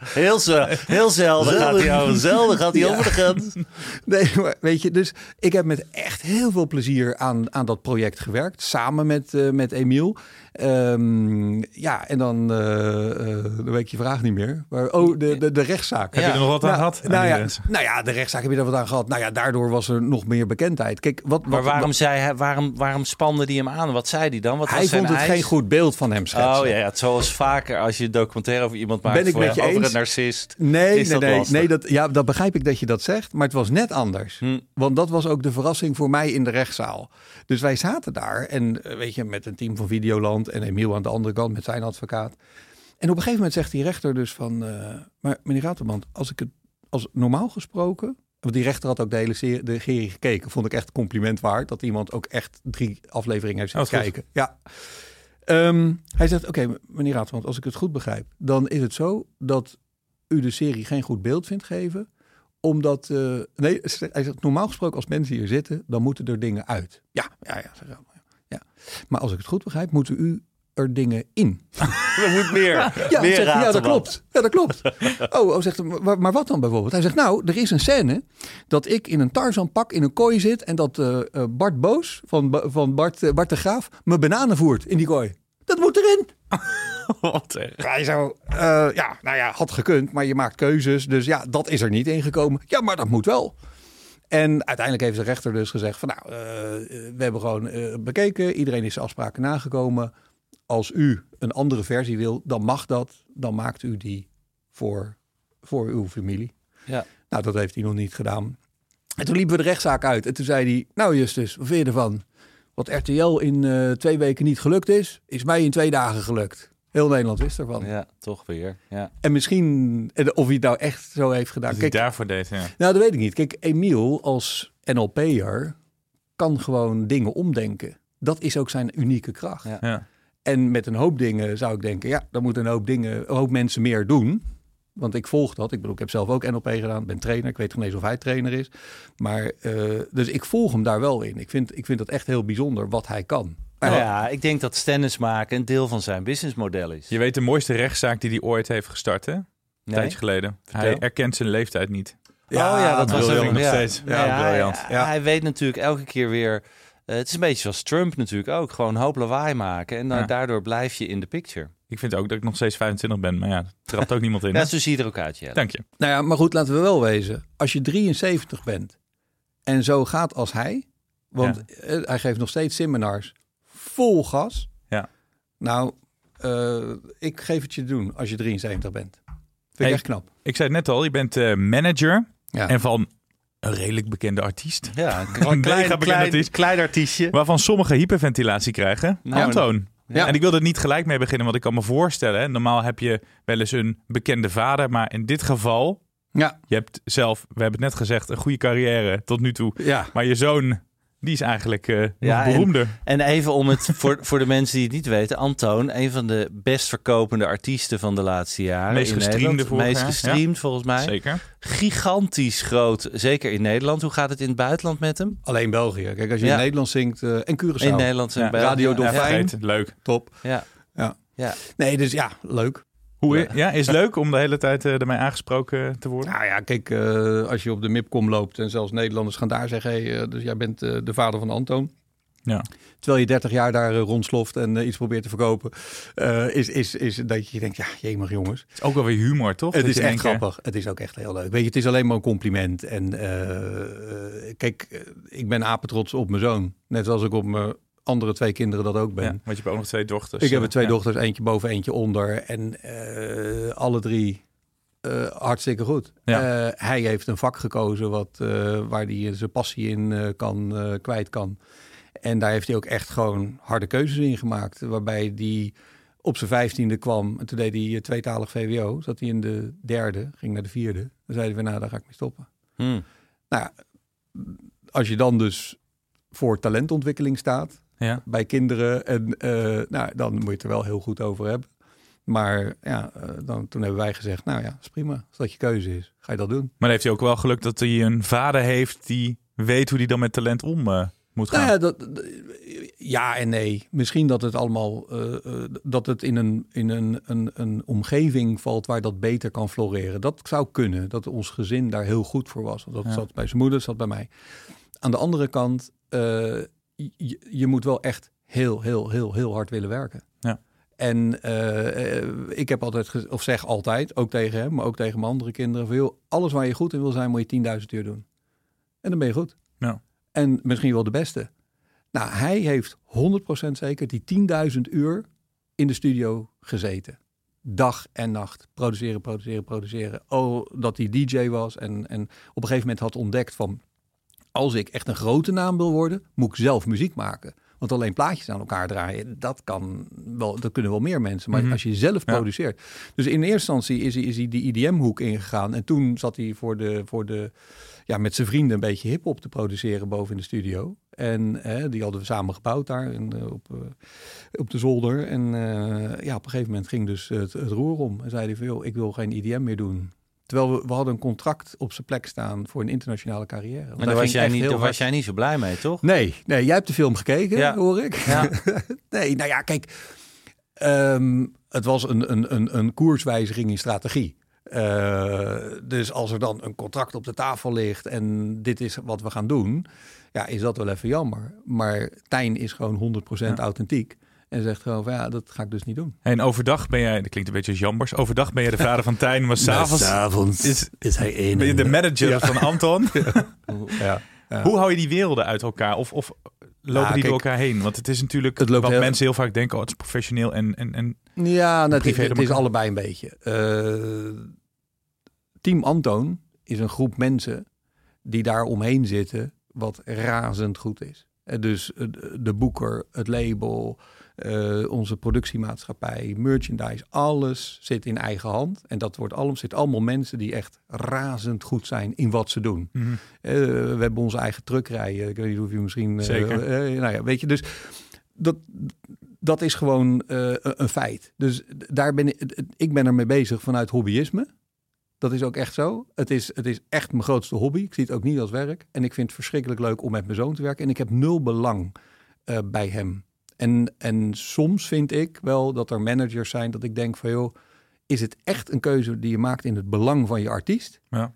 Heel, ze, heel zelden gaat hij over, zelden gaat hij Ja. over de grens. nee, maar weet je, dus ik heb met echt heel veel plezier aan, aan dat project gewerkt. Samen met, eh, met Emiel. Ehm, ja, en dan, eh eh, dan weet ik je vraag niet meer. Maar, oh, de, de, de rechtszaak. Heb je er nog wat aan Nou, gehad? Nou die ja, nou ja, de rechtszaak heb je er wat aan gehad. Nou ja, daardoor was er nog meer bekendheid. Kijk, wat, wat, Maar waarom, wat- zei hij, waarom, waarom spande die hem aan? Wat zei hij dan? Wat hij was zijn vond het eis? geen goed beeld van hem schetsen. Oh ja, het zoals vaker als je een documentaire over iemand maakt Ben ik voor, met je eens? Een narcist. Nee, is nee, dat nee, lastig. nee dat, ja, dat begrijp ik dat je dat zegt. Maar het was net anders. Hm. Want dat was ook de verrassing voor mij in de rechtszaal. Dus wij zaten daar en eh, weet je, met een team van Videoland en Emiel aan de andere kant met zijn advocaat. En op een gegeven moment zegt die rechter dus van, eh, maar meneer Raterband, als ik het als normaal gesproken, want die rechter had ook de hele serie, de serie gekeken, vond ik echt compliment waard dat iemand ook echt drie afleveringen heeft Oh, zitten goed. kijken. Ja. Ehm, hij zegt, oké, meneer Raterband, als ik het goed begrijp, dan is het zo dat u de serie geen goed beeld vindt geven omdat, eh, nee, hij zegt normaal gesproken als mensen hier zitten, dan moeten er dingen uit. Ja, ja, ja. zeg ja. Maar als ik het goed begrijp, moeten u er dingen in. Er moet meer. Ja, meer zegt ja dat klopt. Ja, dat klopt. Oh, oh zegt, hij, maar, maar wat dan bijvoorbeeld? Hij zegt, nou, er is een scène dat ik in een Tarzan pak in een kooi zit en dat eh, eh, Bart Boos van, van Bart, eh, Bart de Graaf me bananen voert in die kooi. Dat moet erin. Wat. Hij zo, eh, ja, nou ja, had gekund, maar je maakt keuzes. Dus ja, dat is er niet ingekomen. Ja, maar dat moet wel. En uiteindelijk heeft de rechter dus gezegd van nou, we hebben gewoon bekeken. Iedereen is afspraken nagekomen. Als u een andere versie wil, dan mag dat. Dan maakt u die voor, voor uw familie. Ja. Nou, dat heeft hij nog niet gedaan. En toen liepen we de rechtszaak uit. En toen zei hij, nou Justus, wat vind je ervan? Wat RTL in eh, twee weken niet gelukt is, is mij in twee dagen gelukt. Heel Nederland wist ervan. Ja, toch weer. Ja. En misschien, en of hij het nou echt zo heeft gedaan. Dat hij daarvoor deed, ja. Nou, dat weet ik niet. Kijk, Emiel als NLP'er kan gewoon dingen omdenken. Dat is ook zijn unieke kracht. Ja. ja. En met een hoop dingen zou ik denken, ja, dan moeten een hoop dingen, een hoop mensen meer doen. Want ik volg dat. Ik bedoel, ik heb zelf ook NLP gedaan. ben trainer. Ik weet geen eens of hij trainer is. Maar, eh, dus ik volg hem daar wel in. Ik vind, ik vind dat echt heel bijzonder wat hij kan. Nou ja, ik denk dat stennis maken een deel van zijn businessmodel is. Je weet de mooiste rechtszaak die hij ooit heeft gestart, hè? Een Nee? tijdje geleden. Vertel. Hij erkent zijn leeftijd niet. Ja, oh ja, dat was ook nog ja. steeds. Ja, Ja. Hij, hij weet natuurlijk elke keer weer. Eh, het is een beetje zoals Trump natuurlijk ook. Gewoon een hoop lawaai maken. En dan, Ja. daardoor blijf je in de picture. Ik vind ook dat ik nog steeds 25 ben, maar ja, trapt ook niemand in. Ja, zo zie je er ook uit, ja. Dank je. Nou ja, maar goed, laten we wel wezen. Als je 73 bent en zo gaat als hij, want eh, hij geeft nog steeds seminars vol gas. Ja. Nou, eh, ik geef het je te doen als je 73 bent. Vind ik Hey, echt knap. Ik zei het net al, je bent eh, manager Ja. en van een redelijk bekende artiest. Ja, Een klein, artiest. klein artiestje. Waarvan sommigen hyperventilatie krijgen. Nou, Antoon. Ja. En ik wil er niet gelijk mee beginnen, want ik kan me voorstellen. hè, Normaal heb je wel eens een bekende vader, maar in dit geval, Ja, je hebt zelf, we hebben het net gezegd, een goede carrière tot nu toe. ja. Maar je zoon, die is eigenlijk eh nog Ja, en- beroemder. En even om het voor, voor de mensen die het niet weten. Antoon, een van de best verkopende artiesten van de laatste jaren. Meest in gestreamde Meest gestreamd volgens mij. Zeker. Gigantisch groot, zeker in Nederland. Hoe gaat het in het buitenland met hem? Alleen België. Kijk, als je Ja. in Nederland zingt eh, en Curaçao. In Nederland en Ja. België. Radio Ja, Dolfijn. Leuk. Top. Ja. Ja. Ja. Nee, dus ja, leuk. Hoe, ja, is het leuk om de hele tijd eh, ermee aangesproken te worden? Nou ja, kijk, eh, als je op de MIPCOM loopt en zelfs Nederlanders gaan daar zeggen, hey, eh, dus jij bent eh, de vader van Antoon. Ja. Terwijl je 30 jaar daar eh, rondsloft en eh, iets probeert te verkopen, eh, is, is, is dat je denkt, ja, jemig jongens. Het is ook wel weer humor, toch? Het is echt grappig. Het is ook echt heel leuk. Weet je, het is alleen maar een compliment. En eh, eh, kijk, eh, ik ben apetrots op mijn zoon. Net zoals ik op mijn andere twee kinderen dat ook ben. Ja, want je hebt ook nog twee dochters. ik heb er twee ja. dochters, eentje boven, eentje onder. En eh, alle drie eh, hartstikke goed. Ja. Eh, hij heeft een vak gekozen wat, waar hij zijn passie in kan, kwijt kan. En daar heeft hij ook echt gewoon harde keuzes in gemaakt. Waarbij hij op zijn vijftiende kwam. En toen deed hij tweetalig VWO. Zat hij in de derde, ging naar de vierde. Dan zei hij van, nou, daar ga ik mee stoppen. Hm. Nou, als je dan dus voor talentontwikkeling staat Ja. bij kinderen, en, eh, nou, dan moet je het er wel heel goed over hebben. Maar ja, eh, dan, toen hebben wij gezegd, nou ja, is prima. Als dat je keuze is, ga je dat doen. Maar heeft hij ook wel geluk dat hij een vader heeft die weet hoe hij dan met talent om eh, moet gaan. Nou ja, dat, ja en nee. Misschien dat het allemaal dat het in, een, in een, een, een omgeving valt waar dat beter kan floreren. Dat zou kunnen. Dat ons gezin daar heel goed voor was. Dat Ja. zat bij zijn moeder, zat bij mij. Aan de andere kant, je, je moet wel echt heel, heel, heel, heel hard willen werken. Ja. En eh, ik heb altijd, of zeg altijd, ook tegen hem, maar ook tegen mijn andere kinderen, van, joh, alles waar je goed in wil zijn, moet je 10.000 uur doen. En dan ben je goed. Ja. En misschien wel de beste. Nou, hij heeft 100% zeker die 10.000 uur in de studio gezeten. Dag en nacht. Produceren, produceren, produceren. Oh, dat hij DJ was. En, en op een gegeven moment had ontdekt van... als ik echt een grote naam wil worden, moet ik zelf muziek maken. Want alleen plaatjes aan elkaar draaien, dat, kan wel, dat kunnen wel meer mensen. Maar Mhm. als je zelf Ja. produceert. Dus in eerste instantie is hij, is hij die IDM-hoek ingegaan. En toen zat hij voor de, voor de, ja, met zijn vrienden een beetje hip-hop te produceren boven in de studio. En hè, die hadden we samen gebouwd daar in, eh, op, eh, op de zolder. En eh, ja, op een gegeven moment ging dus het, het roer om. En zei hij van, joh, ik wil geen IDM meer doen. Terwijl we, we hadden een contract op zijn plek staan voor een internationale carrière. Want En daar was, jij niet, daar was jij niet zo blij mee, toch? Nee, nee, jij hebt de film gekeken, Ja. hoor ik. Ja. nee, nou ja, kijk. ehm, het was een, een, een, een koerswijziging in strategie. Eh, dus als er dan een contract op de tafel ligt en dit is wat we gaan doen, ja, is dat wel even jammer. Maar Tijn is gewoon 100% authentiek en zegt gewoon van ja, dat ga ik dus niet doen. En overdag ben jij, dat klinkt een beetje als jambers, overdag ben je de vader van Tijn, maar s'avonds avonds is, is hij ben je de manager van Anton. Ja, ja. Hoe hou je die werelden uit elkaar? Of, of lopen die door elkaar heen? Want het is natuurlijk het loopt wat heel- mensen heel vaak denken, oh, het is professioneel en, en, en Ja, nou, het, privé is, het allebei een beetje. Eh, Team Antoon is een groep mensen die daar omheen zitten wat razend goed is. Eh, dus de- de boeker, het label, eh, onze productiemaatschappij, merchandise, alles zit in eigen hand. En dat wordt allemaal, zit allemaal mensen die echt razend goed zijn in wat ze doen. Mhm. Eh, we hebben onze eigen truckrijden. Ik weet niet of je misschien... eh, Zeker. nou ja, weet je, dus dat, dat is gewoon een- feit. Dus daar ben ik, ik ben ermee bezig vanuit hobbyisme. Dat is ook echt zo. Het is, het is echt mijn grootste hobby. Ik zie het ook niet als werk. En ik vind het verschrikkelijk leuk om met mijn zoon te werken. En ik heb nul belang bij hem. En, en soms vind ik wel dat er managers zijn dat ik denk van joh, is het echt een keuze die je maakt in het belang van je artiest? Ja.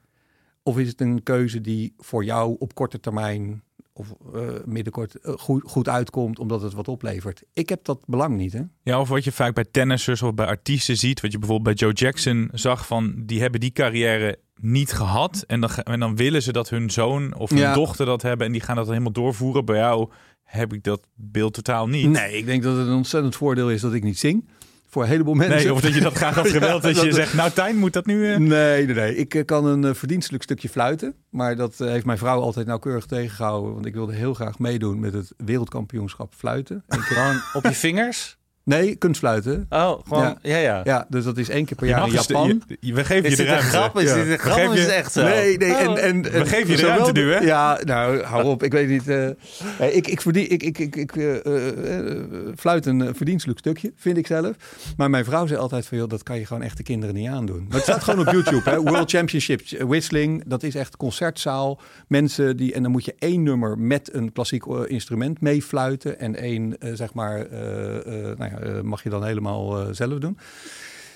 Of is het een keuze die voor jou op korte termijn of eh, middenkort eh, goed, goed uitkomt omdat het wat oplevert? Ik heb dat belang niet. Hè? Ja, of wat je vaak bij tennissers of bij artiesten ziet, wat je bijvoorbeeld bij Joe Jackson zag van, die hebben die carrière niet gehad en dan, en dan willen ze dat hun zoon of hun Ja. dochter dat hebben en die gaan dat dan helemaal doorvoeren. Bij jou heb ik dat beeld totaal niet. Nee, ik denk dat het een ontzettend voordeel is dat ik niet zing. Voor een heleboel mensen. Nee, of dat je dat graag had gewild. dat, je zegt, nou Tijn, moet dat nu... eh? Nee, nee, nee. Ik eh, kan een eh, verdienstelijk stukje fluiten. Maar dat heeft mijn vrouw altijd nauwkeurig tegengehouden. Want ik wilde heel graag meedoen met het wereldkampioenschap fluiten. Gewoon op je vingers? Nee, kunstfluiten. Oh, gewoon, ja, ja. Ja, dus dat is één keer per jaar in dus- Japan. je- we geven Is je de dit een ruimte. grap? Is Ja. dit een grap? Of is je- het echt zo? Nee, nee. En, Oh. en, We en geven je de ruimte nu, hè? Ja, nou, hou op. Ik weet niet. eh, ik, ik, verdien, ik, ik, ik, ik eh, eh, eh, fluit een verdienstelijk stukje, vind ik zelf. Maar mijn vrouw zei altijd van, joh, dat kan je gewoon echt de kinderen niet aandoen. Maar het staat gewoon op YouTube, hè. World Championship Whistling. Dat is echt concertzaal. Mensen die, en dan moet je één nummer met een klassiek instrument meefluiten. En één, zeg maar, eh, eh, nou ja, mag je dan helemaal eh, zelf doen.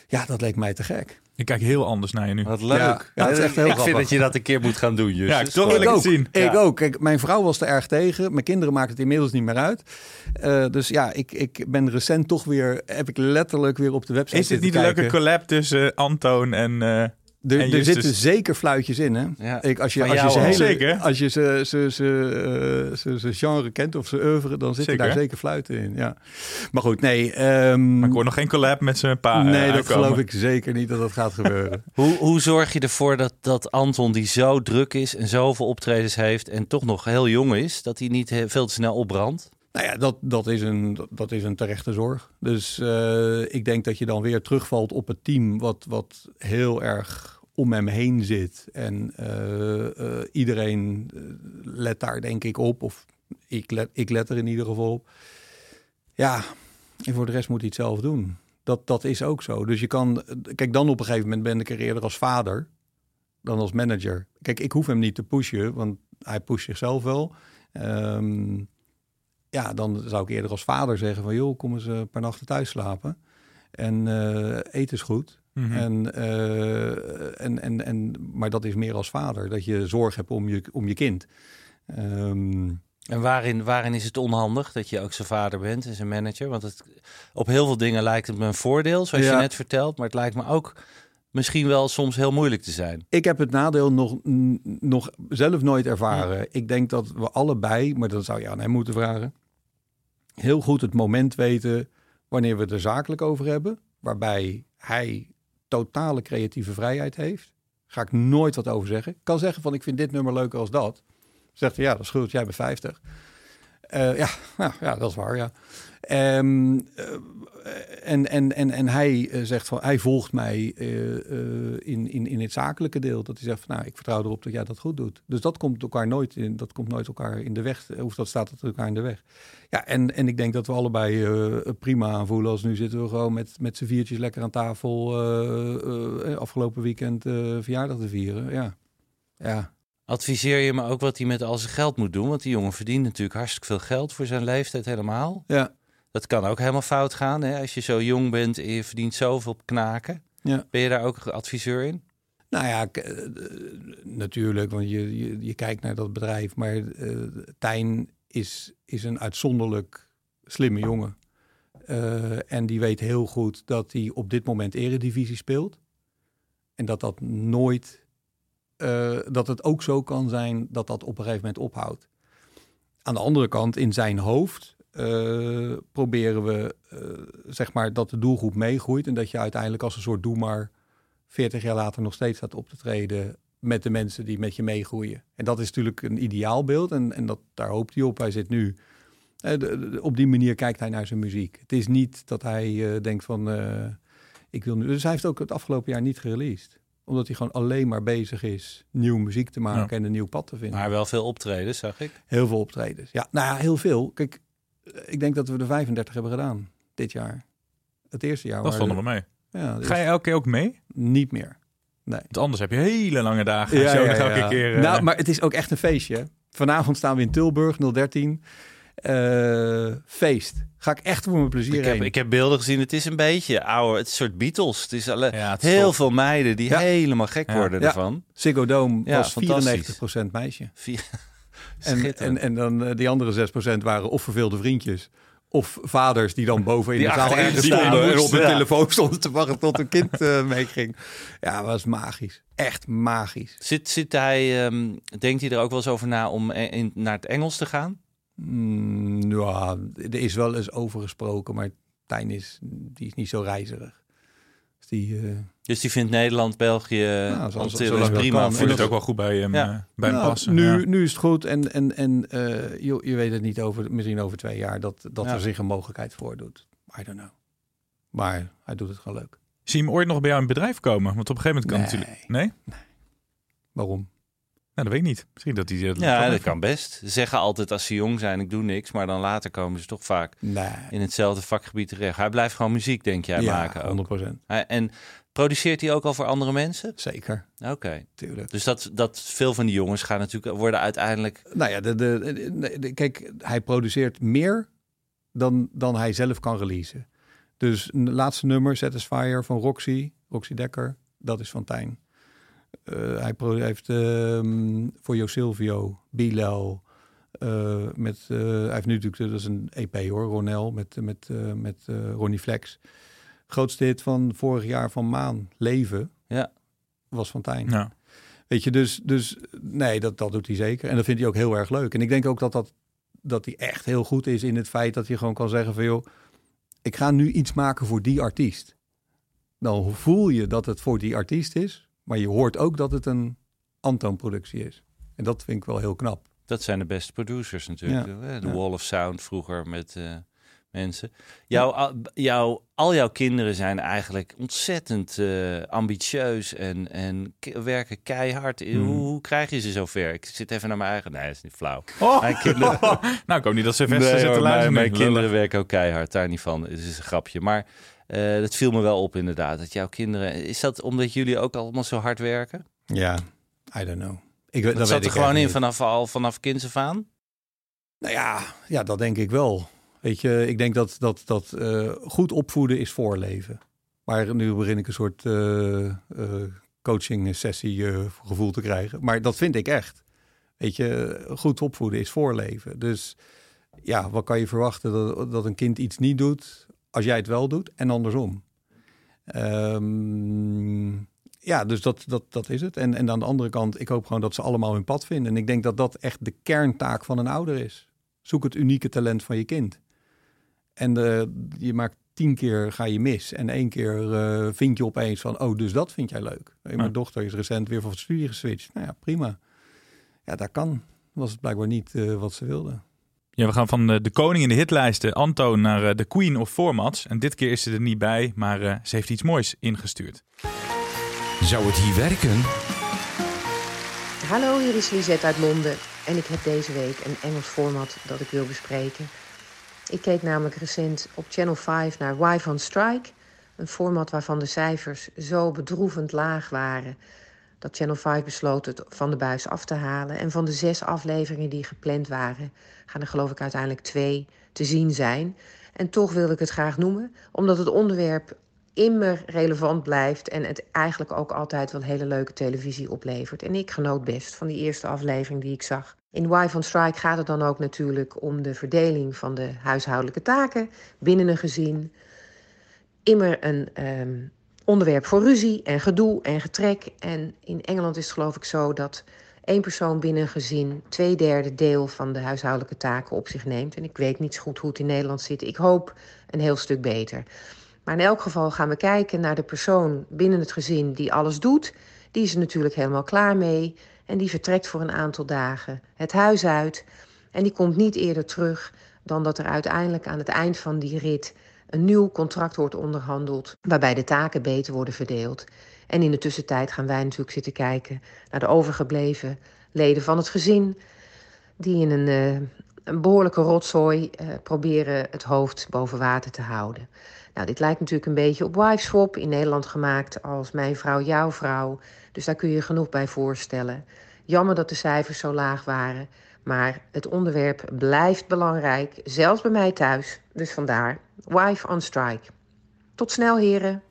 Ja, dat leek mij te gek. Ik kijk heel anders naar je nu. Wat leuk. Ja, is echt heel ik grappig. vind dat je dat een keer moet gaan doen. Ja, ik toch wil Ik het ook. zien. Ik Ja. ook. Kijk, mijn vrouw was er erg tegen. Mijn kinderen maken het inmiddels niet meer uit. Eh, dus ja, ik, ik ben recent toch weer, heb ik letterlijk weer op de website Is dit niet een leuke collab tussen eh, Antoon en... eh, Er, er zitten zeker fluitjes in, hè? Ja. Ik, als je, als je ze ook. hele, Zeker. als je ze, ze, ze, eh, ze, ze genre kent of ze oeuvre, dan zitten Zeker. daar zeker fluiten in. Ja. Maar goed, nee. ehm, maar ik hoor nog geen collab met zijn pa. eh, nee, dat geloof ik zeker niet dat dat gaat gebeuren. Hoe, hoe zorg je ervoor dat, dat Anton, die zo druk is en zoveel optredens heeft en toch nog heel jong is, dat hij niet he- veel te snel opbrandt? Nou ja, dat, dat, is een, dat is een terechte zorg. Dus eh, ik denk dat je dan weer terugvalt op het team wat, wat heel erg om hem heen zit. En eh, eh, iedereen eh, let daar denk ik op. Of ik let, ik let er in ieder geval op. Ja, en voor de rest moet hij het zelf doen. Dat, dat is ook zo. Dus je kan... Kijk, dan op een gegeven moment ben ik er eerder als vader dan als manager. Kijk, ik hoef hem niet te pushen, want hij pusht zichzelf wel. Ehm, ja, dan zou ik eerder als vader zeggen van... joh, kom eens een paar nachten thuis slapen. En eh eten is goed. Mhm. en, eh, en, en, en, maar dat is meer als vader. Dat je zorg hebt om je, om je kind. Ehm, En waarin, waarin is het onhandig dat je ook zijn vader bent en zijn manager? Want het, op heel veel dingen lijkt het me een voordeel, zoals je net vertelt. Maar het lijkt me ook misschien wel soms heel moeilijk te zijn. Ik heb het nadeel nog, nog zelf nooit ervaren. Ik denk dat we allebei, maar dat zou je aan hem moeten vragen, heel goed het moment weten wanneer we het er zakelijk over hebben, waarbij hij totale creatieve vrijheid heeft. Ga ik nooit wat over zeggen. Ik kan zeggen van ik vind dit nummer leuker als dat. Zegt hij ja, is goed, jij bent 50. Eh, ja, nou, ja, dat is waar, ja. Ehm, eh, en, en, en, en hij eh, zegt van, hij volgt mij in, in, in het zakelijke deel. Dat hij zegt van, nou, ik vertrouw erop dat jij dat goed doet. Dus dat komt elkaar nooit in, dat komt nooit elkaar in de weg. Of dat staat elkaar in de weg. Ja, en, en ik denk dat we allebei prima aanvoelen. Als nu zitten we gewoon met, met z'n viertjes lekker aan tafel. afgelopen weekend verjaardag te vieren. Ja, ja. Adviseer je me ook wat hij met al zijn geld moet doen? Want die jongen verdient natuurlijk hartstikke veel geld voor zijn leeftijd helemaal. Ja. Dat kan ook helemaal fout gaan. Hè? Als je zo jong bent en je verdient zoveel op knaken. Ja. Ben je daar ook adviseur in? Nou ja, eh, natuurlijk, want je, je, je kijkt naar dat bedrijf. Maar eh Tijn is, is een uitzonderlijk slimme jongen. Eh, en die weet heel goed dat hij op dit moment eredivisie speelt. En dat dat nooit... eh, dat het ook zo kan zijn dat dat op een gegeven moment ophoudt. Aan de andere kant, in zijn hoofd eh, proberen we eh, zeg maar dat de doelgroep meegroeit. En dat je uiteindelijk als een soort doe maar 40 jaar later nog steeds staat op te treden met de mensen die met je meegroeien. En dat is natuurlijk een ideaalbeeld en, en dat, daar hoopt hij op. Hij zit nu, op die manier kijkt hij naar zijn muziek. Het is niet dat hij denkt van, ik wil nu... Dus hij heeft ook het afgelopen jaar niet gereleased. Omdat hij gewoon alleen maar bezig is nieuw muziek te maken Ja. en een nieuw pad te vinden. Maar wel veel optreden, zag ik. Heel veel optredens. Ja, nou ja, heel veel. Kijk, eh, ik denk dat we er 35 hebben gedaan dit jaar. Het eerste jaar. Dat vonden we mee. Ja, Ga je elke keer ook mee? Niet meer. Nee. Want anders heb je hele lange dagen. Ja, zo elke keer. eh, Nou, maar het is ook echt een feestje. Vanavond staan we in Tilburg, 013. Eh, feest. Ga ik echt voor mijn plezier Ik heb, heen. ik heb beelden gezien. Het is een beetje ouder. Het is een soort Beatles. Het is alle, Ja, het is heel top. veel meiden die Ja. helemaal gek Ja. worden Ja. ervan. Ziggo Dome Ja, was fantastisch. 94% meisje. Vier- En, en, en dan eh, die andere 6% waren of verveelde vriendjes. Of vaders die dan boven in Die de zaal ergens stonden en op hun ja. telefoon stonden te wachten tot een kind eh, meeging. Ja, was magisch. Echt magisch. Zit, zit hij, ehm, denkt hij er ook wel eens over na om e- in, naar het Engels te gaan? Mm, ja, er is wel eens over gesproken, maar Tijn is, die is niet zo reizigerig. Dus die, eh, Dus die vindt Nederland, België, Ja, zo- Antillen zolang is prima. vind het ook wel goed bij hem, Ja. eh, bij hem nou, passen. Nu, ja. nu is het goed en, en, en eh, je, je weet het niet over, misschien over twee jaar, dat, dat Ja. er zich een mogelijkheid voordoet. I don't know. Maar hij doet het gewoon leuk. Zie je hem ooit nog bij jou in het bedrijf komen? Want op een gegeven moment kan Nee. natuurlijk... Nee? Waarom? Nou, dat weet ik niet. Misschien dat hij... eh, Ja, dat kan best. Ze zeggen altijd als ze jong zijn, ik doe niks. Maar dan later komen ze toch vaak Nee. in hetzelfde vakgebied terecht. Hij blijft gewoon muziek, denk jij, ja, maken ook. 100%. Hij- En produceert hij ook al voor andere mensen? Zeker, Oké. tuurlijk. Dus dat, dat veel van die jongens gaan natuurlijk worden uiteindelijk... Nou ja, de, de, de- de- kijk, hij produceert meer dan, dan hij zelf kan releasen. Dus laatste nummer, Satisfier van Roxy, Roxy Dekker, dat is van Tijn. Eh, hij heeft ehm, voor Jo Silvio, Bilal, eh, met, eh, hij heeft nu natuurlijk, dat is een EP hoor, Ronel, met, met, eh, met eh, Ronnie Flex. Grootste hit van vorig jaar van Maan, Leven, Ja. was van Tijn. Ja. Weet je, dus, dus nee, dat, dat doet hij zeker. En dat vindt hij ook heel erg leuk. En ik denk ook dat, dat, dat hij echt heel goed is in het feit dat hij gewoon kan zeggen van... joh, ik ga nu iets maken voor die artiest. Dan voel je dat het voor die artiest is, maar je hoort ook dat het een Antoon-productie is. En dat vind ik wel heel knap. Dat zijn de beste producers natuurlijk. Ja. hè? De Ja. Wall of Sound vroeger met eh, mensen. Jouw, al, jouw, al jouw kinderen zijn eigenlijk ontzettend eh, ambitieus en, en ke- werken keihard. Hmm. Hoe, hoe krijg je ze zover? Ik zit even naar mijn eigen... Nee, dat is niet flauw. Oh. Mijn kinderen... nou, ik hoop niet dat ze Nee, zitten mijn, luisteren. mijn nu. kinderen werken ook keihard, daar niet van. Het is een grapje. Maar eh dat viel me wel op inderdaad. Dat jouw kinderen... Is dat omdat jullie ook allemaal zo hard werken? Ja, I don't know. Ik, Dat, dat zat weet er gewoon in niet. vanaf, al, vanaf kinds af aan? Nou ja, ja, dat denk ik wel. Weet je, ik denk dat, dat, dat eh, goed opvoeden is voorleven. Maar nu begin ik een soort eh, coaching sessie gevoel te krijgen. Maar dat vind ik echt. Weet je, goed opvoeden is voorleven. Dus ja, wat kan je verwachten dat, dat een kind iets niet doet als jij het wel doet en andersom. Ehm, ja, dus dat, dat, dat is het. En, en aan de andere kant, ik hoop gewoon dat ze allemaal hun pad vinden. En ik denk dat dat echt de kerntaak van een ouder is. Zoek het unieke talent van je kind. En eh, je maakt tien keer ga je mis. En één keer eh, vind je opeens van, oh, dus dat vind jij leuk. Hey, mijn Ja. dochter is recent weer van studie geswitcht. Nou ja, prima. Ja, dat kan. Was het blijkbaar niet eh, wat ze wilde. Ja, we gaan van eh, de koning in de hitlijsten, Anto, naar eh, de queen of formats. En dit keer is ze er niet bij, maar eh, ze heeft iets moois ingestuurd. Zou het hier werken? Hallo, hier is Lisette uit Londen en ik heb deze week een Engels format dat ik wil bespreken. Ik keek namelijk recent op Channel 5 naar Wife on Strike, een format waarvan de cijfers zo bedroevend laag waren dat Channel 5 besloot het van de buis af te halen. En van de zes afleveringen die gepland waren, gaan er geloof ik uiteindelijk twee te zien zijn. En toch wil ik het graag noemen, omdat het onderwerp immer relevant blijft en het eigenlijk ook altijd wel hele leuke televisie oplevert. En ik genoot best van die eerste aflevering die ik zag. In Wife on Strike gaat het dan ook natuurlijk om de verdeling van de huishoudelijke taken binnen een gezin. Immer een ehm, onderwerp voor ruzie en gedoe en getrek. En in Engeland is het geloof ik zo dat één persoon binnen een gezin twee derde deel van de huishoudelijke taken op zich neemt. En ik weet niet zo goed hoe het in Nederland zit. Ik hoop een heel stuk beter. Maar in elk geval gaan we kijken naar de persoon binnen het gezin die alles doet, die is er natuurlijk helemaal klaar mee en die vertrekt voor een aantal dagen het huis uit. En die komt niet eerder terug dan dat er uiteindelijk aan het eind van die rit een nieuw contract wordt onderhandeld, waarbij de taken beter worden verdeeld. En in de tussentijd gaan wij natuurlijk zitten kijken naar de overgebleven leden van het gezin, die in een, een behoorlijke rotzooi uh, proberen het hoofd boven water te houden. Nou, dit lijkt natuurlijk een beetje op Wife Swap, in Nederland gemaakt als Mijn vrouw, jouw vrouw. Dus daar kun je genoeg bij voorstellen. Jammer dat de cijfers zo laag waren, maar het onderwerp blijft belangrijk, zelfs bij mij thuis. Dus vandaar, Wife on Strike. Tot snel, heren.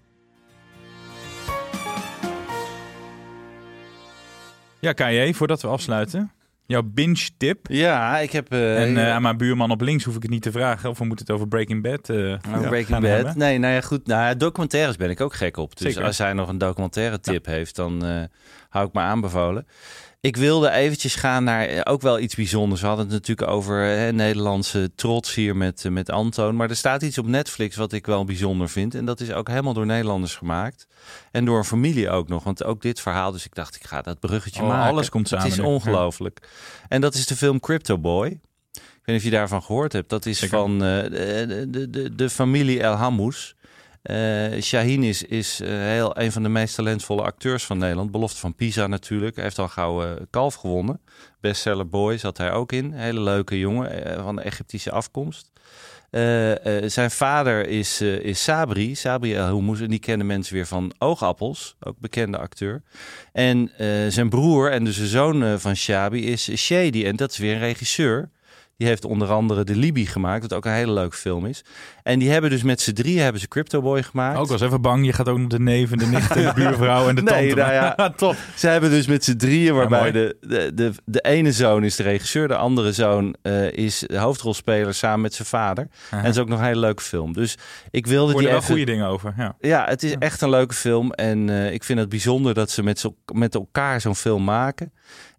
Ja, KJ, voordat we afsluiten. Jouw binge-tip. Ja, ik heb... Uh, en uh, aan mijn buurman op links hoef ik het niet te vragen. Of we moeten het over Breaking Bad uh, ja, Breaking Bad. Hebben. Nee, nou ja, goed. Nou, documentaires ben ik ook gek op. Dus Zeker. als hij nog een documentaire tip ja. heeft, dan hou ik me aanbevolen. Ik wilde eventjes gaan naar ook wel iets bijzonders. We hadden het natuurlijk over hè, Nederlandse trots hier met, met Antoon. Maar er staat iets op Netflix wat ik wel bijzonder vind. En dat is ook helemaal door Nederlanders gemaakt. En door een familie ook nog. Want ook dit verhaal, dus ik dacht ik ga dat bruggetje oh, maken. Alles komt samen Het is ongelooflijk. Ja. En dat is de film Crypto Boy. Ik weet niet of je daarvan gehoord hebt. Dat is Zeker. van uh, de, de, de, de familie El Hammous. Uh, Shaheen is, is uh, heel een van de meest talentvolle acteurs van Nederland. Belofte van Pisa natuurlijk. Hij heeft al gauw uh, kalf gewonnen. Bestseller Boy zat hij ook in. Hele leuke jongen van de Egyptische afkomst. zijn vader is, Sabri, Sabri El Houmous. En die kennen mensen weer van Oogappels, ook bekende acteur. En zijn broer en dus de zoon van Shabi is Shady. En dat is weer een regisseur. Die heeft onder andere de Libi gemaakt, wat ook een hele leuke film is. En die hebben dus met z'n drieën hebben ze Crypto Boy gemaakt. Ook was even bang, je gaat ook de neven, de nicht, de buurvrouw en de nee, tante. Nou ja, top. Ze hebben dus met z'n drieën, waarbij ja, de, de, de, de ene zoon is de regisseur, de andere zoon uh, is de hoofdrolspeler samen met zijn vader. Uh-huh. En het is ook nog een hele leuke film. Dus ik wilde Hoor die wel even... goede dingen over. Ja, ja het is ja. echt een leuke film. En uh, ik vind het bijzonder dat ze met, zo, met elkaar zo'n film maken.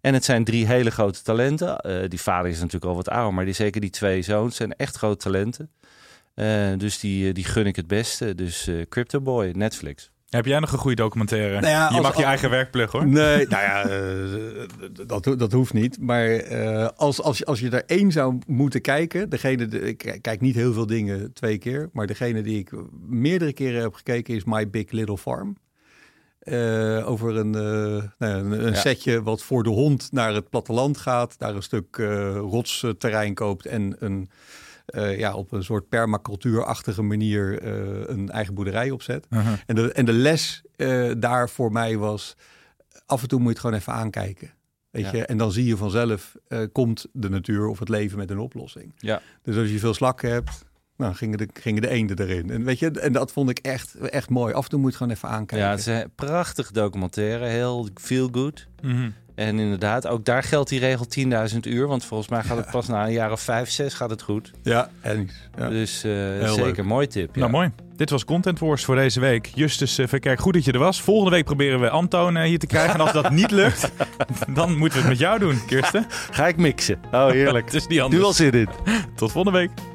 En het zijn drie hele grote talenten. Uh, die vader is natuurlijk al wat ouder, maar die, zeker die twee zoons zijn echt grote talenten. Uh, dus die, die gun ik het beste. Dus uh, Crypto Boy, Netflix. Heb jij nog een goede documentaire? Nou ja, je als, mag je eigen werk pluggen hoor. Nee, nou ja, dat, dat hoeft niet. Maar als, als, als je er één zou moeten kijken, degene, de, ik kijk niet heel veel dingen twee keer, maar degene die ik meerdere keren heb gekeken is My Big Little Farm. Uh, over een, uh, nou, een, een ja. setje wat voor de hond naar het platteland gaat, daar een stuk uh, rotsterrein koopt en een, ja, op een soort permacultuurachtige manier een eigen boerderij opzet. Uh-huh. En, de, en de les daar voor mij was, af en toe moet je het gewoon even aankijken. Weet je? Ja. En dan zie je vanzelf, komt de natuur of het leven met een oplossing. Ja. Dus als je veel slakken hebt, nou, gingen de, gingen de eenden erin. En, weet je, en dat vond ik echt, echt mooi. Af en toe moet je het gewoon even aankijken. Ja, het is een prachtig documentaire. Heel feel good. Mhm. En inderdaad, ook daar geldt die regel 10.000 uur. Want volgens mij gaat het pas na een jaar of vijf, zes gaat het goed. Ja, en ja. Dus uh, Heel zeker leuk. een mooi tip. Ja. Nou, mooi. Dit was Content Wars voor deze week. Justus uh, Verkerk, goed dat je er was. Volgende week proberen we Antoon uh, hier te krijgen. En als dat niet lukt, dan moeten we het met jou doen, Kirsten. Ga ik mixen. Oh, heerlijk. het is niet anders. Nu al zin in. Tot volgende week.